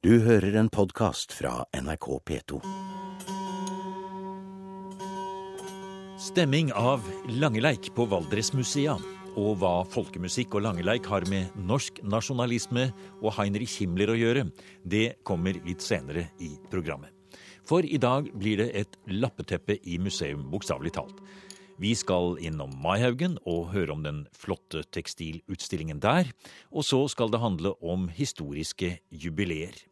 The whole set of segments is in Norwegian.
Du hører en podkast fra NRK P2. Stemming av Langeleik på Valdresmusea, og hva folkemusikk og Langeleik har med norsk nasjonalisme og Heinrich Himmler å gjøre, det kommer litt senere i programmet. For i dag blir det et lappeteppe i museum, bokstavelig talt. Vi skal innom Maihaugen og høre om den flotte tekstilutstillingen der. Og så skal det handle om historiske jubileer.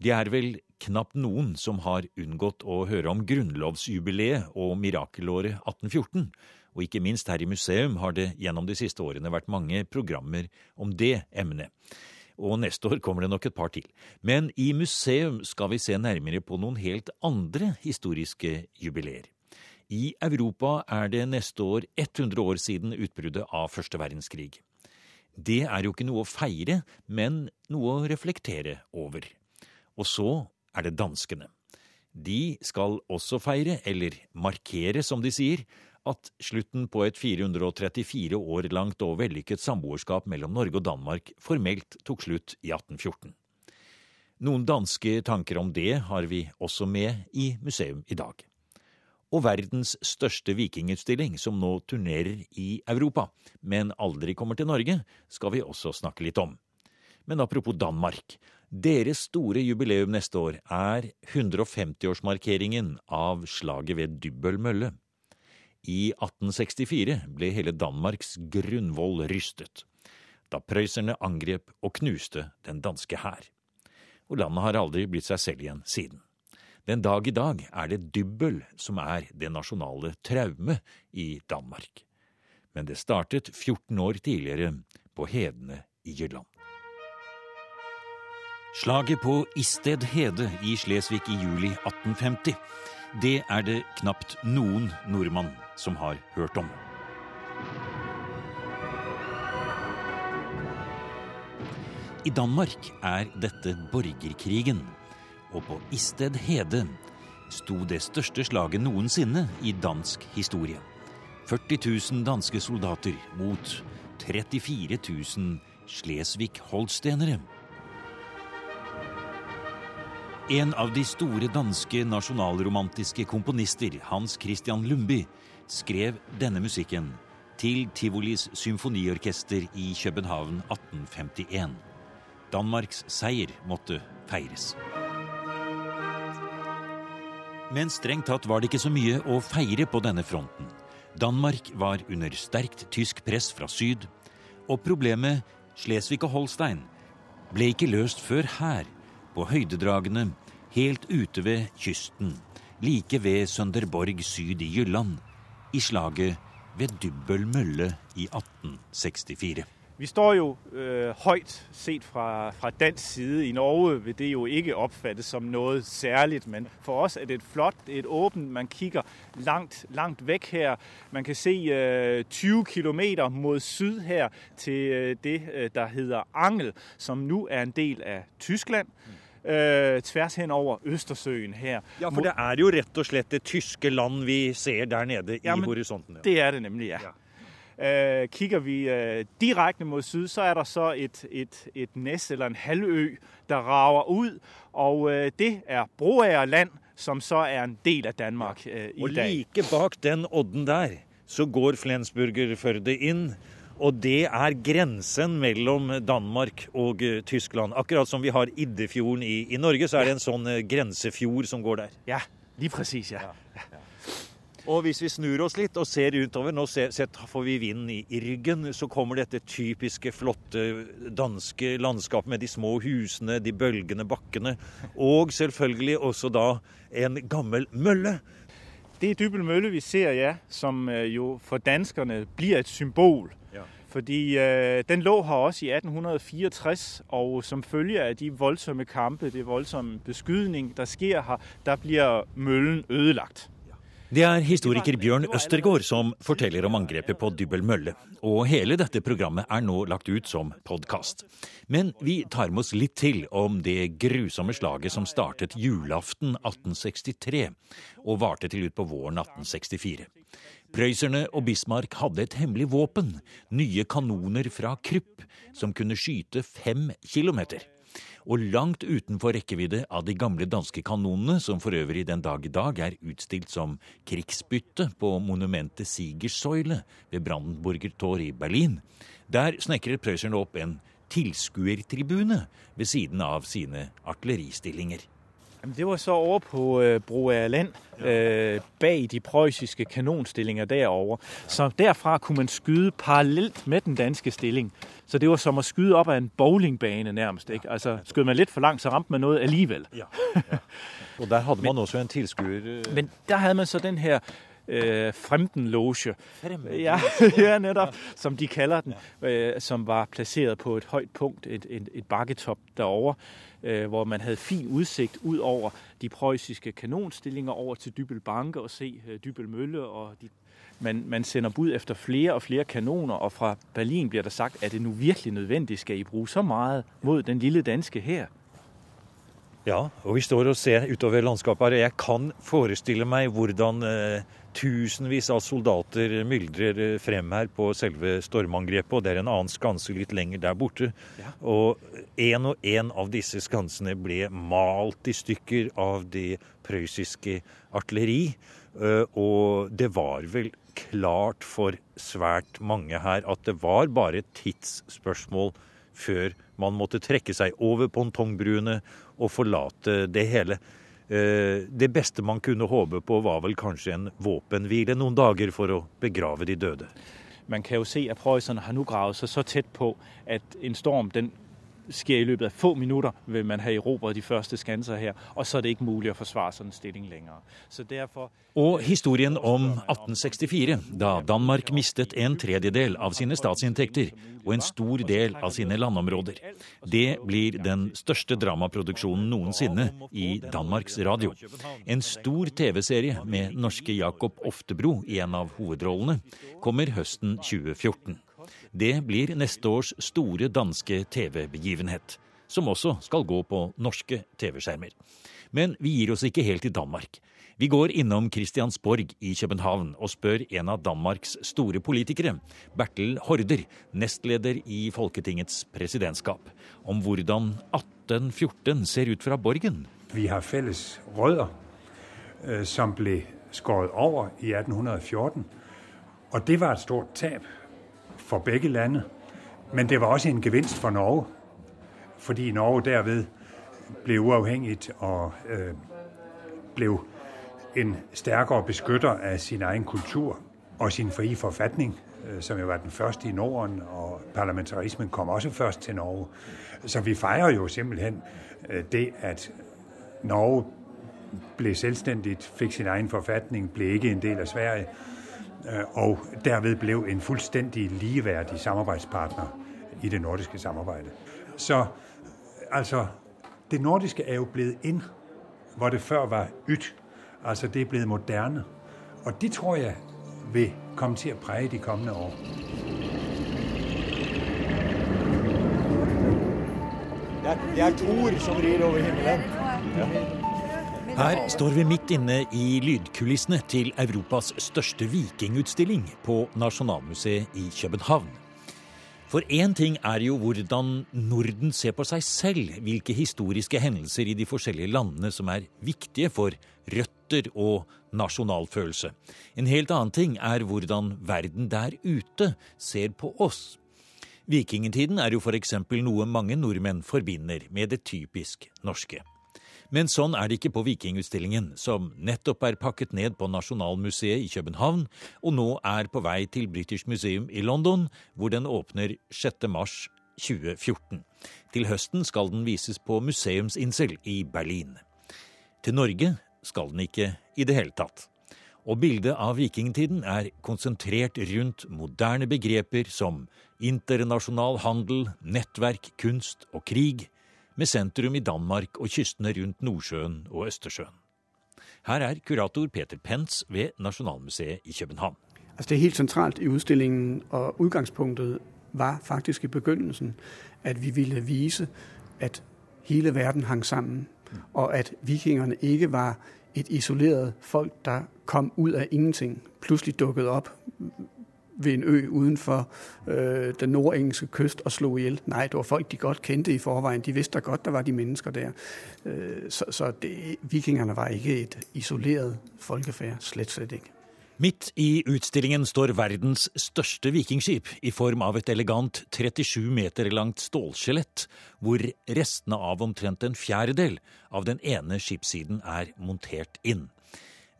Det er vel knapt noen som har unngått å høre om grunnlovsjubileet og mirakelåret 1814. Og ikke minst her i museum har det gjennom de siste årene vært mange programmer om det emnet. Og neste år kommer det nok et par til. Men i museum skal vi se nærmere på noen helt andre historiske jubileer. I Europa er det neste år 100 år siden utbruddet av første verdenskrig. Det er jo ikke noe å feire, men noe å reflektere over. Og så er det danskene. De skal også feire, eller markere som de sier, at slutten på et 434 år langt og vellykket samboerskap mellom Norge og Danmark formelt tok slutt i 1814. Noen danske tanker om det har vi også med i museum i dag og verdens største vikingutstilling, som nå turnerer i Europa, men aldri kommer til Norge, skal vi også snakke litt om. Men apropos Danmark. Deres store jubileum neste år er 150-årsmarkeringen av slaget ved Dybbøl mølle. I 1864 ble hele Danmarks grunnvoll rystet, da prøysserne angrep og knuste den danske hær. Og landet har aldri blitt seg selv igjen siden. Den dag i dag er det Dybbøl som er det nasjonale traume i Danmark. Men det startet 14 år tidligere på Hedene i Jylland. Slaget på Isted Hede i Slesvig i juli 1850, det er det knapt noen nordmann som har hørt om. I Danmark er dette borgerkrigen og på Isted Hede sto det største slaget noensinne i dansk historie. 40 000 danske soldater mot 34 000 Slesvig-holstenere. En av de store danske nasjonalromantiske komponister, Hans Christian Lumby, skrev denne musikken til Tivolis symfoniorkester i København 1851. Danmarks seier måtte feires. Men strengt tatt var det ikke så mye å feire på denne fronten. Danmark var under sterkt tysk press fra syd, og problemet Slesvig og Holstein ble ikke løst før her, på høydedragene helt ute ved kysten, like ved Sønderborg syd i Jylland, i slaget ved Dybbøl mølle i 1864. Vi står jo øh, høyt set fra, fra dansk side. I Norge vil det jo ikke oppfattes som noe særligt, men for oss er det et flott, et åpent. Man kikker langt, langt vekk her. Man kan se øh, 20 kilometer mot syd her til øh, det, øh, der hedder Angel, som nå er en del av Tyskland. Uh, tvers hen over Østersøen her. Ja, for det er jo rett og slett det tyske land vi ser der nede i ja, horisonten. Ja. Det er det nemlig, ja. ja. Øh, kikker vi øh, direkte mot syd, så er der så et, et, et næs eller en halvø, der rager ut. og øh, det er Broager land, som så er en del av Danmark øh, i dag. Og like bak den odden der, så går Flensburger-Førde inn. Og det er grensen mellom Danmark og uh, Tyskland. Akkurat som vi har Iddefjorden i, i Norge, så er det en sånn uh, grensefjord som går der. Ja, lige presis, ja. ja. ja. Og hvis vi snur oss litt og ser utover, nå ser, får vi vinden i, i, ryggen, så kommer dette typiske, flotte danske landskapet med de små husene, de bølgende bakkene, og selvfølgelig også da en gammel mølle. Det er Dybbel mølle vi ser, ja, som jo for danskerne blir et symbol. Fordi øh, den lå her også i 1864, og som følge av de voldsomme kampe, det voldsomme beskydning der skjer her, der blir møllen ødelagt. Det er historiker Bjørn Østergaard som forteller om angrepet på Dybbel mølle. Og hele dette programmet er nå lagt ut som podkast. Men vi tar med oss litt til om det grusomme slaget som startet julaften 1863 og varte til ut på våren 1864. Prøysserne og Bismarck hadde et hemmelig våpen, nye kanoner fra Krupp, som kunne skyte fem kilometer. og langt utenfor rekkevidde av de gamle danske kanonene, som for øvrig den dag i dag er utstilt som krigsbytte på monumentet Sigersøyle ved Brandenburger Tor i Berlin. Der snekrer prøysserne opp en tilskuertribune ved siden av sine artilleristillinger. Det var så over på øh, Broager Land, øh, bag de preussiske kanonstillinger derovre. Så derfra kunne man skyde parallelt med den danske stilling. Så det var som å skyde opp av en bowlingbane nærmest. Ikke? Altså, skød man litt for langt, så ramte man noe alligevel. Ja, ja. Og der havde man også en tilskuer... Øh, Men der hadde man så den her øh, Fremdenloge. Ja, ja, netop, Som de kaller den. Øh, som var placeret på et høyt punkt, et, et, et bakketop derovre. Øh, hvor man hadde fin utsikt ut over de preussiske kanonstillinger over til Dybbel Banke og se øh, Dybbel Mølle. og de man, man, sender bud efter flere og flere kanoner, og fra Berlin blir det sagt, er det nu virkelig nødvendig, skal I bruke så mye mot den lille danske her? Ja, og vi står og ser utover landskapet her. Jeg kan forestille meg hvordan eh, tusenvis av soldater myldrer frem her på selve stormangrepet. Og det er en annen skanse litt lenger der borte. Ja. Og en og en av disse skansene ble malt i stykker av det prøyssiske artilleri. Eh, og det var vel klart for svært mange her at det var bare et tidsspørsmål før man måtte trekke seg over pongtongbruene og forlate det hele. Eh, det beste man kunne håpe på, var vel kanskje en våpenhvile noen dager for å begrave de døde. Man kan jo se at preusserne har nå gravet seg så tett på at en storm den skjer i løpet av få minutter, vil man ha erobret de første skanser her. Og så er det ikke mulig å forsvare sånn stilling lenger. Så derfor og historien om 1864, da Danmark mistet en tredjedel av sine statsinntekter og en stor del av sine landområder. Det blir den største dramaproduksjonen noensinne i Danmarks Radio. En stor TV-serie med norske Jakob Oftebro i en av hovedrollene kommer høsten 2014. Det blir neste års store danske TV-begivenhet, som også skal gå på norske TV-skjermer. Men vi gir oss ikke helt i Danmark. Vi går innom Christiansborg i København og spør en av Danmarks store politikere, Bertel Horder, nestleder i Folketingets presidentskap, om hvordan 1814 ser ut fra Borgen. Vi har felles rødder øh, som ble skåret over i 1814. Og det var et stort tap for begge lande. Men det var også en gevinst for Norge, fordi Norge derved ble uafhængigt og øh, ble en sterkere beskytter av sin egen kultur og sin frie forfatning, øh, som jo var den første i Norden, og parlamentarismen kom også først til Norge. Så vi feirer jo simpelthen øh, det at Norge ble selvstendigt, fikk sin egen forfatning, ble ikke en del av Sverige og derved ble en fullstendig ligeværdig samarbeidspartner i det nordiske samarbeidet. Så altså Det nordiske er jo blevet inn hvor det før var yt. Altså det er blevet moderne. Og det tror jeg vil komme til å præge de kommende år. Det er Thor som rir over himmelen. Ja. Her står vi midt inne i lydkulissene til Europas største vikingutstilling på Nasjonalmuseet i København. For én ting er jo hvordan Norden ser på seg selv, hvilke historiske hendelser i de forskjellige landene som er viktige for røtter og nasjonalfølelse. En helt annen ting er hvordan verden der ute ser på oss. Vikingtiden er jo f.eks. noe mange nordmenn forbinder med det typisk norske. Men sånn er det ikke på Vikingutstillingen, som nettopp er pakket ned på Nasjonalmuseet i København, og nå er på vei til British Museum i London, hvor den åpner 6. mars 2014. Til høsten skal den vises på Museumsinsel i Berlin. Til Norge skal den ikke i det hele tatt. Og bildet av vikingtiden er konsentrert rundt moderne begreper som internasjonal handel, nettverk, kunst og krig, med sentrum i Danmark og kystene rundt Nordsjøen og Østersjøen. Her er kurator Peter Pence ved Nasjonalmuseet i København. Altså det er helt sentralt i utstillingen, og utgangspunktet var faktisk i begynnelsen at vi ville vise at hele verden hang sammen, og at vikingerne ikke var et isoleret folk der kom ut av ingenting, plutselig dukket opp ved en ø utenfor øh, den nordengelske kyst og slo ihjel. Nei, det var folk de godt kjente i forveien. De visste godt det var de mennesker der. Øh, så så det, vikingene var ikke et isoleret folkefærd. Slett, slett ikke. Midt i utstillingen står verdens største vikingskip i form av et elegant 37 meter langt stålskjelett, hvor restene av omtrent en fjerdedel av den ene skipssiden er montert inn.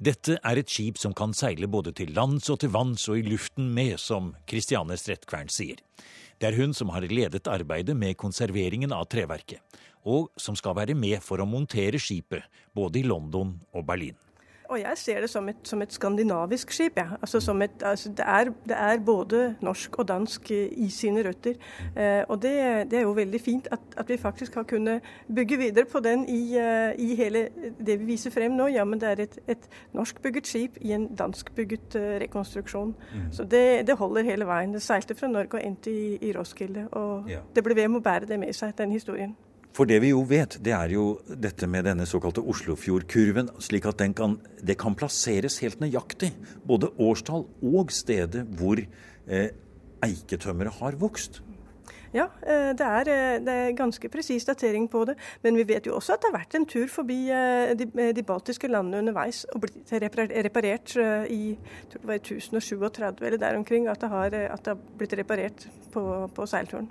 Dette er et skip som kan seile både til lands og til vanns og i luften med, som Christiane Strettkvern sier. Det er hun som har ledet arbeidet med konserveringen av treverket, og som skal være med for å montere skipet både i London og Berlin. Og jeg ser det som et, som et skandinavisk skip. Ja. Altså et, altså det, er, det, er, både norsk og dansk i sine røtter. Eh, og det, det, er jo veldig fint at, at, vi faktisk har kunnet bygge videre på den i, uh, i hele det vi viser frem nå. Ja, men det er et, et norskbygget skip i en danskbygget uh, rekonstruksjon. Mm. Så det, holder hele veien. Det seilte fra Norge og endte i, i Roskilde. Og ja. det ble ved med å bære det med seg, den historien. For det vi jo vet, det er jo dette med denne såkalte Oslofjordkurven, slik at kan, det kan plasseres helt nøyaktig. Både årstall og stedet hvor eh, eiketømmeret har vokst. Ja, eh, det er, eh, det er ganske presis datering på det. Men vi vet jo også at det har vært en tur forbi eh, de, de baltiske landene underveis og blitt reparert i tror det var i 1037 eller der omkring. At det har, at det har blitt reparert på, på seilturen.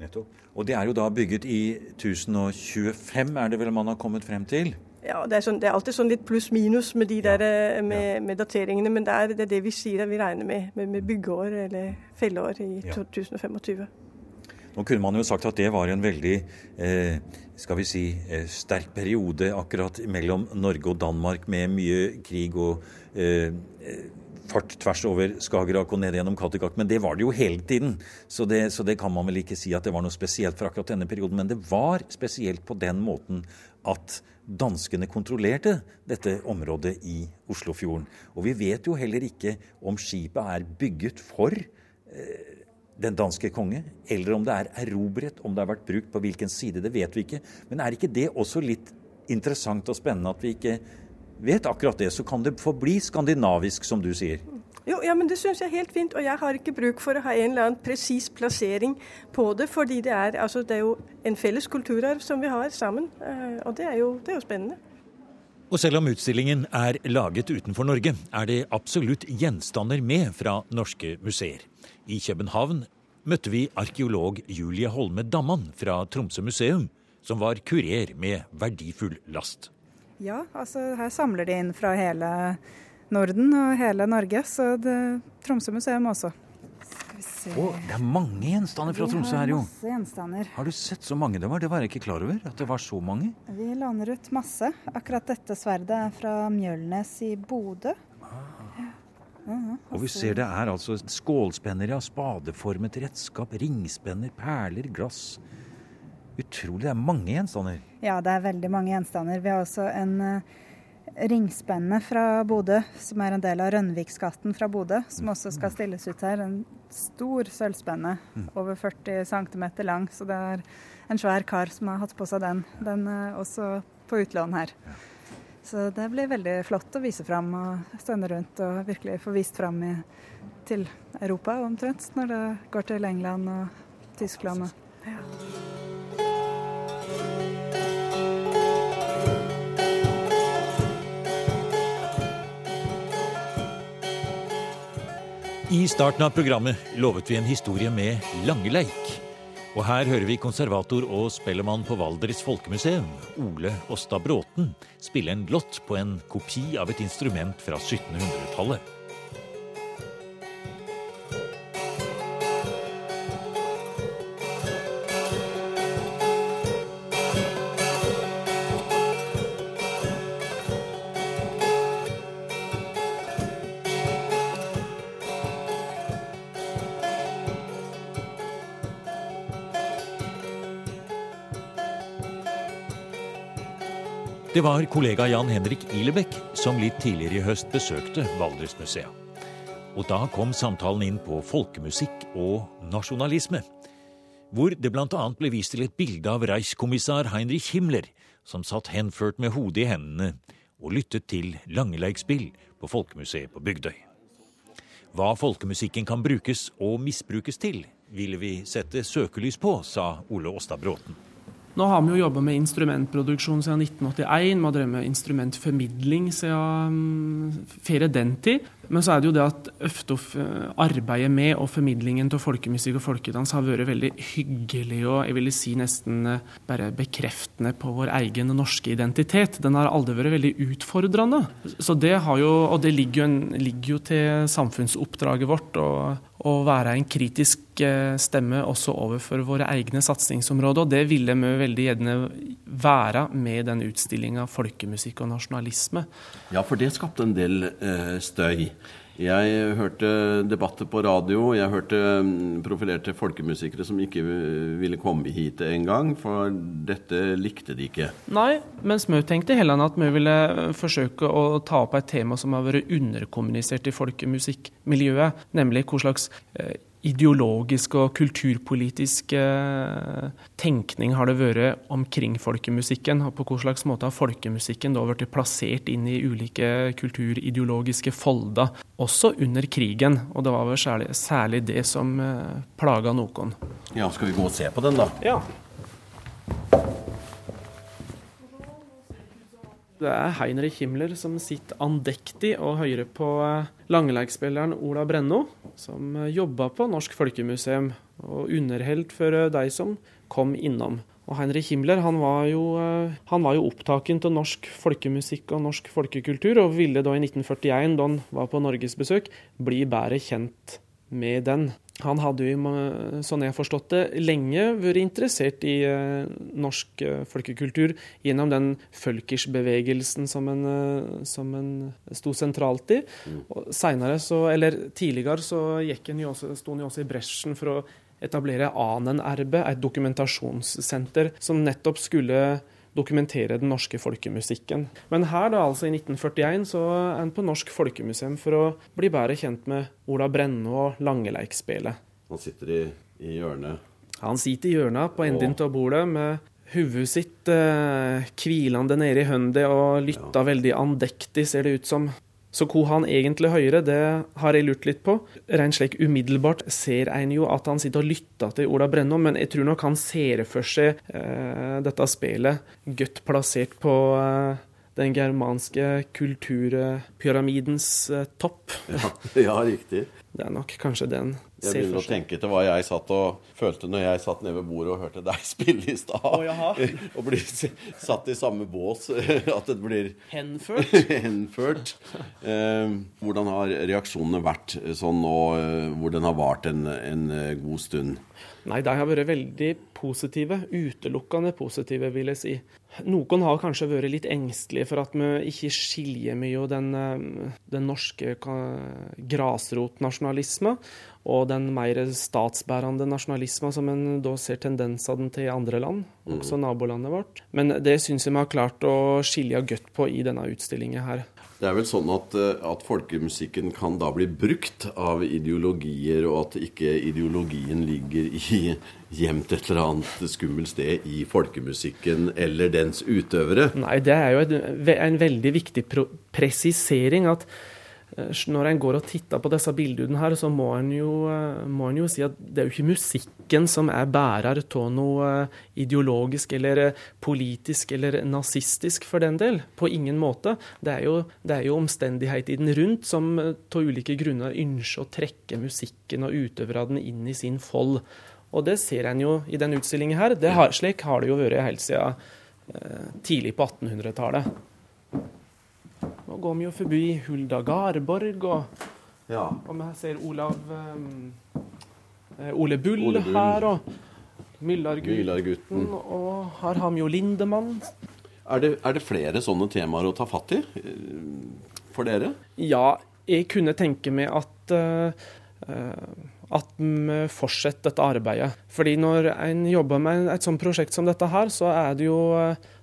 Nettopp. Og det er jo da bygget i 1025, er det vel man har kommet frem til? Ja, det er, sånn, det er alltid sånn litt pluss-minus med de der ja, med, ja. med, dateringene. Men det er, det er, det vi sier, at vi regner med, med, med byggeår eller felleår i ja. 2025. Nå kunne man jo sagt at det var en veldig eh, skal vi si, eh, sterk periode akkurat mellom Norge og Danmark med mye krig og eh, fart tvers over Skagerrak og ned gjennom Kattegat. Men det var det jo hele tiden. Så det, så det, kan man vel ikke si at det var noe spesielt for akkurat denne perioden. Men det var spesielt på den måten at danskene kontrollerte dette området i Oslofjorden. Og vi vet jo heller ikke om skipet er bygget for eh, den danske konge, eller om det er erobret, om det har vært brukt på hvilken side, det vet vi ikke. Men er ikke det også litt interessant og spennende at vi ikke vet akkurat det, så kan det forbli skandinavisk, som du sier. Jo, ja, men Det syns jeg er helt fint. Og jeg har ikke bruk for å ha en eller annen presis plassering på det. fordi det er, altså, det er jo en felles kulturarv som vi har sammen. Eh, og det er jo, det er jo spennende. Og selv om utstillingen er laget utenfor Norge, er det absolutt gjenstander med fra norske museer. I København møtte vi arkeolog Julie Holme Damman fra Tromsø museum, som var kurer med verdifull last. Ja, altså her samler de inn fra hele Norden og hele Norge, så det, Tromsø museum også. Oh, det er mange gjenstander fra Tromsø her, jo. Masse gjenstander. Har du sett så mange det var? Det var jeg ikke klar over. at det var så mange. Vi låner ut masse. Akkurat dette sverdet er fra Mjølnes i Bodø. Ah. Uh -huh. Og vi ser det er altså skålspenner, ja. Spadeformet redskap, ringspenner, perler, glass. Utrolig. Det er mange gjenstander. Ja, det er veldig mange gjenstander. Vi har også en uh, ringspenne fra Bodø, som er en del av Rønviksgaten fra Bodø, som også skal stilles ut her. En stor sølvspenne, mm. over 40 cm lang. Så det er en svær kar som har hatt på seg den. Den er også på utlån her. Så det blir veldig flott å vise fram og stønne rundt og virkelig få vist fram i, til Europa omtrent, når det går til England og Tyskland. Ja. I starten av programmet lovet vi en historie med Langeleik. Og her hører vi konservator og spellemann på Valdres Folkemuseum, Ole Åsta Bråten, spille en glott på en kopi av et instrument fra 1700-tallet. Var kollega Jan Henrik Ilebekk som litt tidligere i høst besøkte Valdresmuseet. Og da kom samtalen inn på folkemusikk og nasjonalisme. Hvor det bl.a. ble vist til et bilde av Reichskommissar Heinrich Himmler, som satt henført med hodet i hendene og lyttet til langeleikspill på Folkemuseet på Bygdøy. Hva folkemusikken kan brukes og misbrukes til, ville vi sette søkelys på, sa Ole Åstad Bråten. Nå har vi jo jobba med instrumentproduksjon siden 1981. Vi har drevet med instrumentformidling siden ferie før den tid. Men så er det jo det at ofte arbeidet med og formidlingen av folkemusikk og folkedans har vært veldig hyggelig og jeg vil si nesten eh, bare bekreftende på vår egen norske identitet. Den har aldri vært veldig utfordrende. Så det har jo, og det ligger jo, en, ligger jo til samfunnsoppdraget vårt. å være en kritisk eh, stemme også overfor våre egne satsingsområder. Og det ville vi veldig gjerne være med den utstillinga 'Folkemusikk og nasjonalisme'. Ja, for det skapte en del eh, støy. Jeg hørte debatter på radio. Jeg hørte mm, profilerte folkemusikere som ikke ville komme hit engang, for dette likte de ikke. Nei, mens vi tenkte heller at vi ville forsøke å ta opp et tema som har vært underkommunisert i folkemusikkmiljøet, nemlig hva slags eh, ideologisk og kulturpolitisk eh, tenkning har det vært omkring folkemusikken? Og på hva slags måte har folkemusikken da blitt plassert inn i ulike kulturideologiske folder, også under krigen? Og det var vel særlig, særlig det som eh, plaga noen. Ja, skal vi gå og se på den, da? Ja. Det er Heinrich Himmler som sitter andektig og hører på eh, langleikspilleren Ola Brenno, som eh, jobba på Norsk Folkemuseum og underholdt for eh, de som kom innom. Og Heinrich Himmler han var jo, han var jo opptaken til norsk folkemusikk og norsk folkekultur, og ville da i 1941, da han var på norgesbesøk, bli bedre kjent med den. Han hadde jo, sånn jeg har forstått det, lenge vært interessert i eh, norsk eh, folkekultur gjennom den Følkers-bevegelsen som en, eh, som en sto sentralt i. Mm. Og så, eller tidligere, så gikk han jo også, sto han jo også i bresjen for å etablere Anen-erbe, et dokumentasjonssenter som nettopp skulle dokumentere den norske folkemusikken. Men her, da, altså i 1941, så er han på Norsk Folkemuseum for å bli bedre kjent med Ola Brenne og Langeleikspelet. Han sitter i, i, hjørnet? Han sitter i hjørnet på enden av bordet med hodet sitt eh, hvilende nede i høndet og lytter ja. veldig andektig, ser det ut som. Så hvor han egentlig hører, det har jeg lurt litt på. Rent slik umiddelbart ser en jo at han sitter og lytter til Ola Brennum, men jeg tror nok han ser for seg eh, dette spillet godt plassert på eh, den germanske kulturpyramidens eh, topp. Ja, ja, riktig. Det er nok kanskje den jeg begynner å tenke til hva jeg satt og følte når jeg satt nede ved bordet og hørte deg spille i stad. Oh, og blir satt i samme bås. At det blir Henført. henført. Eh, hvordan har reaksjonene vært sånn nå eh, hvor den har vart en, en eh, god stund? Nei, de har vært veldig positive. Utelukkende positive, vil jeg si. Noen har kanskje vært litt engstelige for at vi ikke skiljer mye den, eh, den norske grasrotnasjonalismen og den mer statsbærende nasjonalismen som en da ser tendensene til i andre land, også nabolandet vårt. Men det syns jeg vi har klart å skilje godt på i denne utstillinga her. Det er vel sånn at, eh, at, folkemusikken kan da bli brukt av ideologier, og at ikke ideologien ligger i gjemt et eller annet skummelt sted i folkemusikken eller dens utøvere? Nei, det er jo en veldig viktig presisering at når en går og titter på disse bildene her, så må en, jo, eh, må en jo si at det er jo ikke musikken som er bærer av noe eh, ideologisk eller politisk eller nazistisk, for den del. På ingen måte. Det er jo, det er jo omstendighetene rundt som av ulike grunner ønsker å trekke musikken og utøverne inn i sin fold. Og det ser en jo i denne utstillingen her. Har, slik har det jo vært helt siden eh, tidlig på 1800-tallet. Nå går vi jo forbi Hulda Garborg, og, ja. og vi ser Olav um, Ole Bull, Ole Bull her, og Myllargutten. Og her har vi jo Lindemann. Er det, er det, flere sånne temaer å ta fatt i eh, for dere? Ja, jeg kunne tenke meg at uh, at vi fortsetter dette arbeidet. Fordi når en jobber med et sånt prosjekt som dette her, så er det jo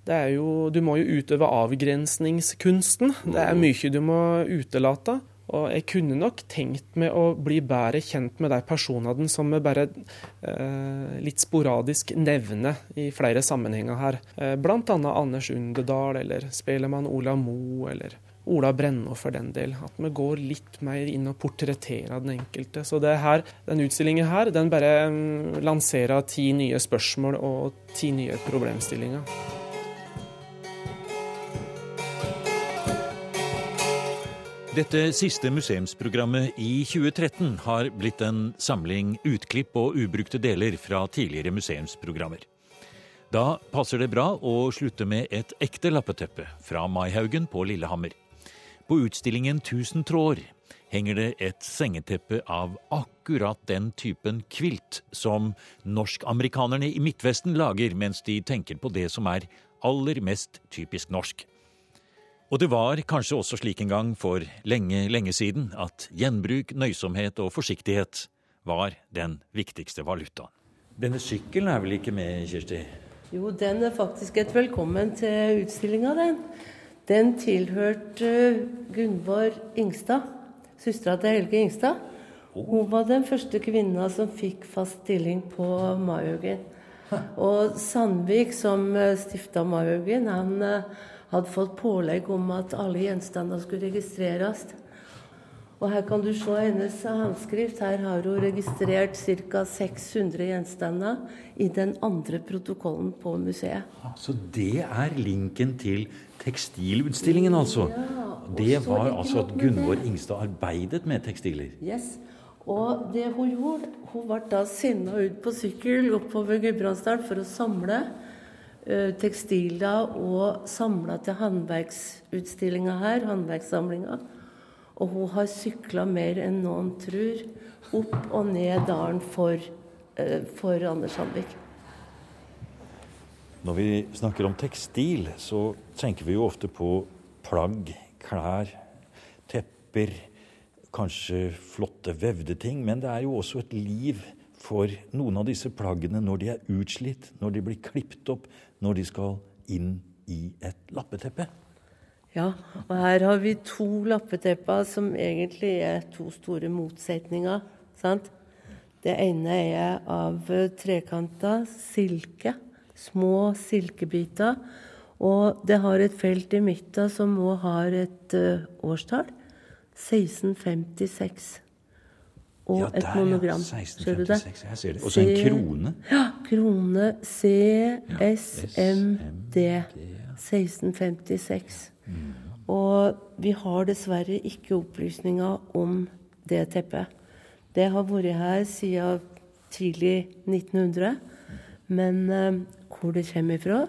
det er jo, du må jo utøve avgrensningskunsten. Det er mye du må utelate. Og jeg kunne nok tenkt meg å bli bedre kjent med de personene som vi bare eh, litt sporadisk nevner i flere sammenhenger her. Eh, annet Anders Underdal, eller spelemann Ola Mo, eller Ola Brenno for den del. At vi går litt mer inn og portretterer den enkelte. Så det her, den utstillingen her, den bare mm, lanserer ti nye spørsmål og ti nye problemstillinger. Dette siste museumsprogrammet i 2013 har blitt en samling utklipp og ubrukte deler fra tidligere museumsprogrammer. Da passer det bra å slutte med et ekte lappeteppe fra Maihaugen på Lillehammer. På utstillingen Tusen tråder henger det et sengeteppe av akkurat den typen kvilt som norsk-amerikanerne i Midtvesten lager mens de tenker på det som er aller mest typisk norsk. Og det var kanskje også slik en gang for lenge, lenge siden at gjenbruk, nøysomhet og forsiktighet var den viktigste valutaen. Denne sykkelen er vel ikke med, Kirsti? Jo, den er faktisk et velkommen til utstillinga, den. Den tilhørte Gunvor Ingstad, søstera til Helge Ingstad. Hun var den første kvinna som fikk fast stilling på Mahaugen. Og Sandvik, som stifta Mahaugen, han eh, hadde fått pålegg om at alle gjenstander skulle registreres. Og her kan du se hennes håndskrift. Her har hun registrert ca. 600 gjenstander i den andre protokollen på museet. Så det er linken til tekstilutstillingen, altså? Ja, det var altså at Gunvor Ingstad arbeidet med tekstiler? Yes. Og det hun gjorde, hun ble da sinna ut på sykkel oppover Gudbrandsdalen for å samle uh, tekstiler og samla til håndverksutstillinga her, håndverkssamlinga. Og hun har sykla mer enn noen tror, opp og ned dalen for, uh, for Anders Sandvik. Når vi snakker om tekstil, så tenker vi jo ofte på plagg, klær, tepper, kanskje flotte vevde ting. Men det er jo også et liv for noen av disse plaggene når de er utslitt, når de blir klipt opp, når de skal inn i et lappeteppe. Ja, og her har vi to lappetepper som egentlig er to store motsetninger. sant? Det ene er av trekanta silke. Små silkebiter. Og det har et felt i midten som òg har et uh, årstall. 1656. Og Ja, et monogram. ja. monogram. Ser du det? 1656, jeg ser det. Og så en krone. Ja, krone CSMD 1656. Og vi har dessverre ikke opplysninger om det teppet. Det har vært her siden tidlig 1900. Men eh, hvor det kommer ifra,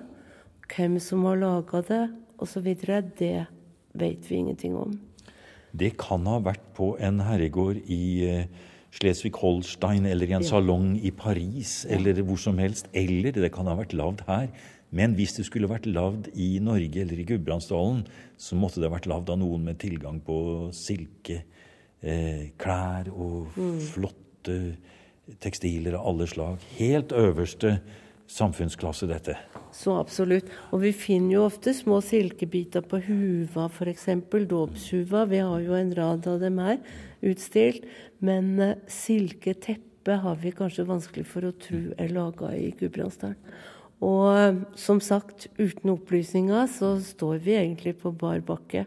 hvem som har laga det osv., det vet vi ingenting om. Det kan ha vært på en herregård i eh, Schleswig-Holstein eller i en Ja. salong i Paris eller hvor som helst. Eller det kan ha vært lagd her. Men hvis det skulle vært lagd i Norge eller i Gudbrandsdalen, så måtte det ha vært lagd av noen med tilgang på silke, eh, klær og Mm. flotte tekstiler av alle slag. Helt øverste samfunnsklasse, dette. Så absolutt. Og vi finner jo ofte små silkebiter på huva, f.eks. Dåpshuva. Vi har jo en rad av dem her utstilt. Men eh, silketeppe har vi kanskje vanskelig for å tro er laga i Gudbrandsdalen. Og eh, som sagt, uten opplysninger så står vi egentlig på bar bakke.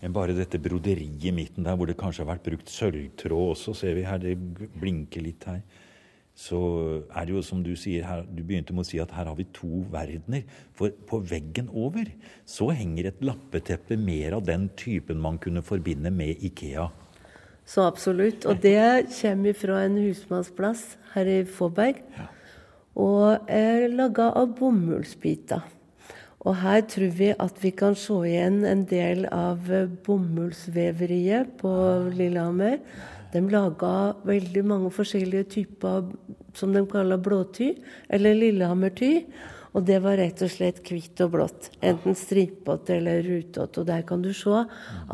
Men bare dette broderiet i midten der, hvor det kanskje har vært brukt sølvtråd også, ser vi her, det blinker litt her. Så er det jo som du sier her, du begynte med å si at her har vi to verdener. For på veggen over så henger et lappeteppe mer av den typen man kunne forbinde med Ikea. Så absolutt. Og det kommer fra en husmannsplass her i Fåberg. Og er laga av bomullsbiter. Og her tror vi at vi kan se igjen en del av bomullsveveriet på Lillehammer. De laga veldig mange forskjellige typer som de kaller blåty, eller Lillehammerty. Og det var rett og slett hvitt og blått. Enten stripete eller rutete. Og der kan du se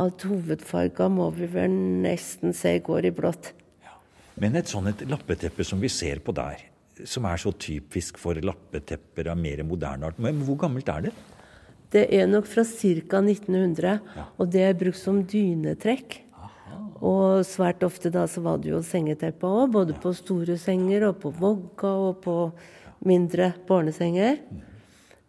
at hovedfarga må vi vel nesten se går i blått. Men et sånt lappeteppe som vi ser på der, som er så typisk for lappetepper av mer moderne art, men hvor gammelt er det? Det er nok fra ca. 1900, og det er brukt som dynetrekk. Og svært ofte da så var det jo sengeteppe òg, både på store senger og på vogga og på mindre barnesenger.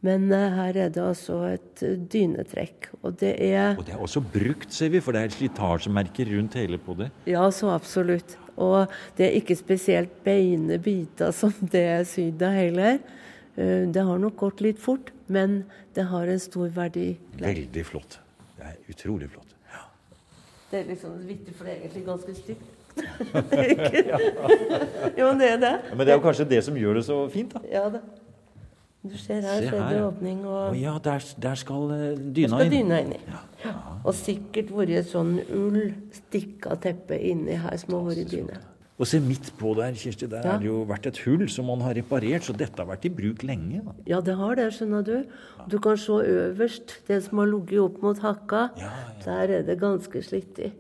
Men eh, her er det altså et eh, dynetrekk. Og det er Og det er også brukt, ser vi, for det er slitasjemerker rundt hele på det. Ja, så absolutt. Og det er ikke spesielt beine biter som det er sydd av heller. Eh, Det har nok gått litt fort, men det har en stor verdi. Veldig flott. Det er utrolig flott. Det er liksom vittig, for det er egentlig ganske stygt. Det jo, det er det. Ja, men det er jo kanskje det som gjør det så fint, da. Ja da. Du ser her, Se så er her, det ja. åpning. Å ja, der, der skal Der dyna skal inn. dyna inni. Ja. Og sikkert vært et sånn ull stikka teppe inni her som har vært dyne. Og se midt på der, Kirsti, der Ja. har det jo vært et hull som man har reparert, så dette har vært i bruk lenge. Da. Ja, det har det, skjønner du. Du kan se øverst, det som har ligget opp mot hakka. Der er det ganske slitt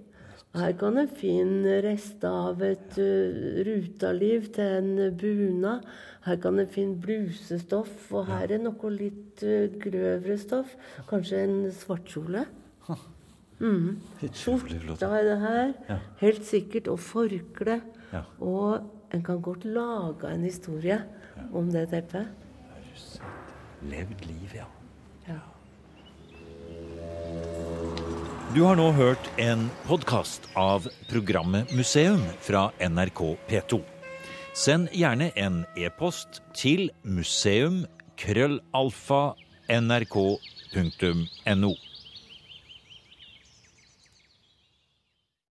Her kan du finne rester av et uh, rutaliv til en bunad. Her kan du finne blusestoff, og her er noe litt uh, grøvere stoff. Kanskje en svartkjole. Mm. Skjorta er det her. Ja. Helt sikkert. Og forkle. Ja. Og en kan godt lage en historie om det teppet. Levd liv, ja. Ja. Du har nå hørt en podkast av programmet Museum fra NRK P2. Send gjerne en e-post til museum krøllalfa nrk.no.